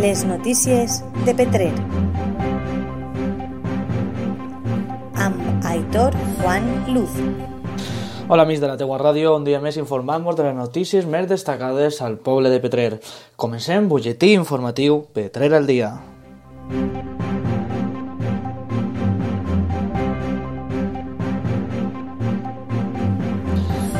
Les notícies de Petrer. Amb Aitor Juan Luz. Hola amics de la teua ràdio, un dia més informant-vos de les notícies més destacades al poble de Petrer. Comencem butlletí informatiu Petrer al dia.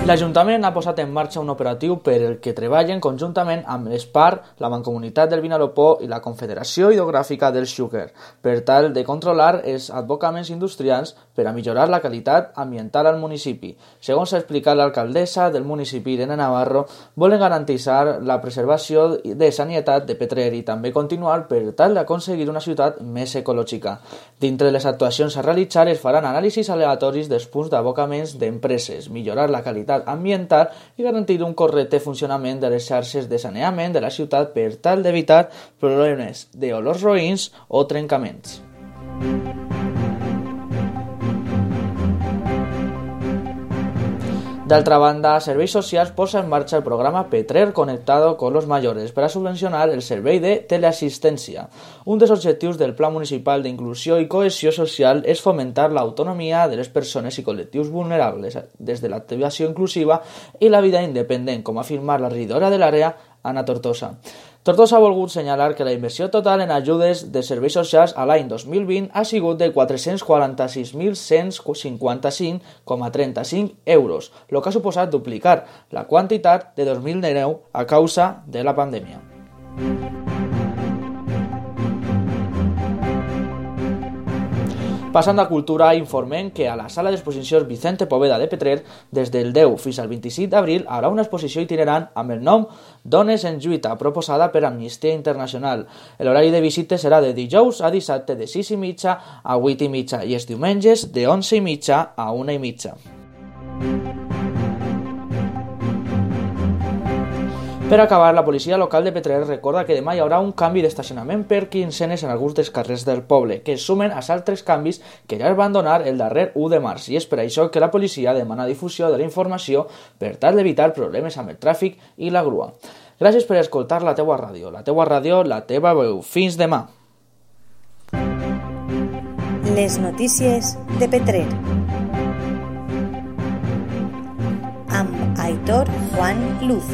L'Ajuntament ha posat en marxa un operatiu per el que treballen conjuntament amb l'ESPAR, la Mancomunitat del Vinalopó i la Confederació Hidrogràfica del Xúquer, per tal de controlar els advocaments industrials per a millorar la qualitat ambiental al municipi. Segons ha explicat l'alcaldessa del municipi, Irene Navarro, volen garantitzar la preservació de sanitat de Petrer i també continuar per tal d'aconseguir una ciutat més ecològica. Dintre les actuacions a realitzar es faran anàlisis aleatoris dels punts d'abocaments d'empreses, millorar la qualitat ambiental i garantir un correcte funcionament de les xarxes de saneament de la ciutat per tal d'evitar problemes d'olors roïns o trencaments. D'altra banda, Serveis Socials posa en marxa el programa Petrer Conectado con los Mayores per a subvencionar el servei de teleassistència. Un dels objectius del Pla Municipal d'Inclusió i Cohesió Social és fomentar l'autonomia de les persones i col·lectius vulnerables des de l'activació inclusiva i la vida independent, com ha afirmat la regidora de l'àrea, Anna Tortosa. Tortosa ha volgut senyalar que la inversió total en ajudes de serveis socials a l'any 2020 ha sigut de 446.155,35 euros, el que ha suposat duplicar la quantitat de 2019 a causa de la pandèmia. Passant a cultura, informem que a la sala d'exposicions Vicente Poveda de Petrer, des del 10 fins al 27 d'abril, haurà una exposició itinerant amb el nom Dones en lluita, proposada per Amnistia Internacional. L'horari de visites serà de dijous a dissabte de 6 i mitja a 8 i mitja i els diumenges de 11 i mitja a 1 i mitja. Per acabar, la policia local de Petrer recorda que demà hi haurà un canvi d'estacionament per quincenes en alguns dels carrers del poble, que sumen als altres canvis que ja es van donar el darrer 1 de març, i és per això que la policia demana difusió de la informació per tal d'evitar problemes amb el tràfic i la grua. Gràcies per escoltar la teua ràdio. La teua ràdio, la teva veu. Fins demà. Les notícies de Petrer. Amb Aitor Juan Luz.